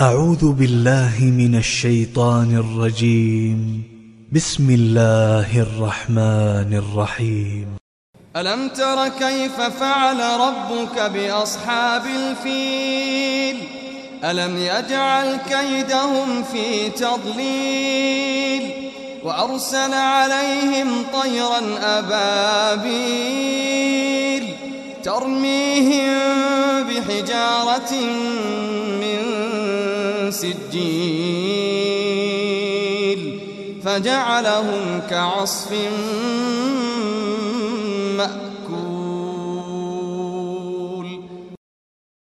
أعوذ بالله من الشيطان الرجيم. بسم الله الرحمن الرحيم. ألم تر كيف فعل ربك بأصحاب الفيل؟ ألم يجعل كيدهم في تضليل؟ وأرسل عليهم طيرا أبابيل ترميهم بحجارة من سجيل فجعلهم كعصف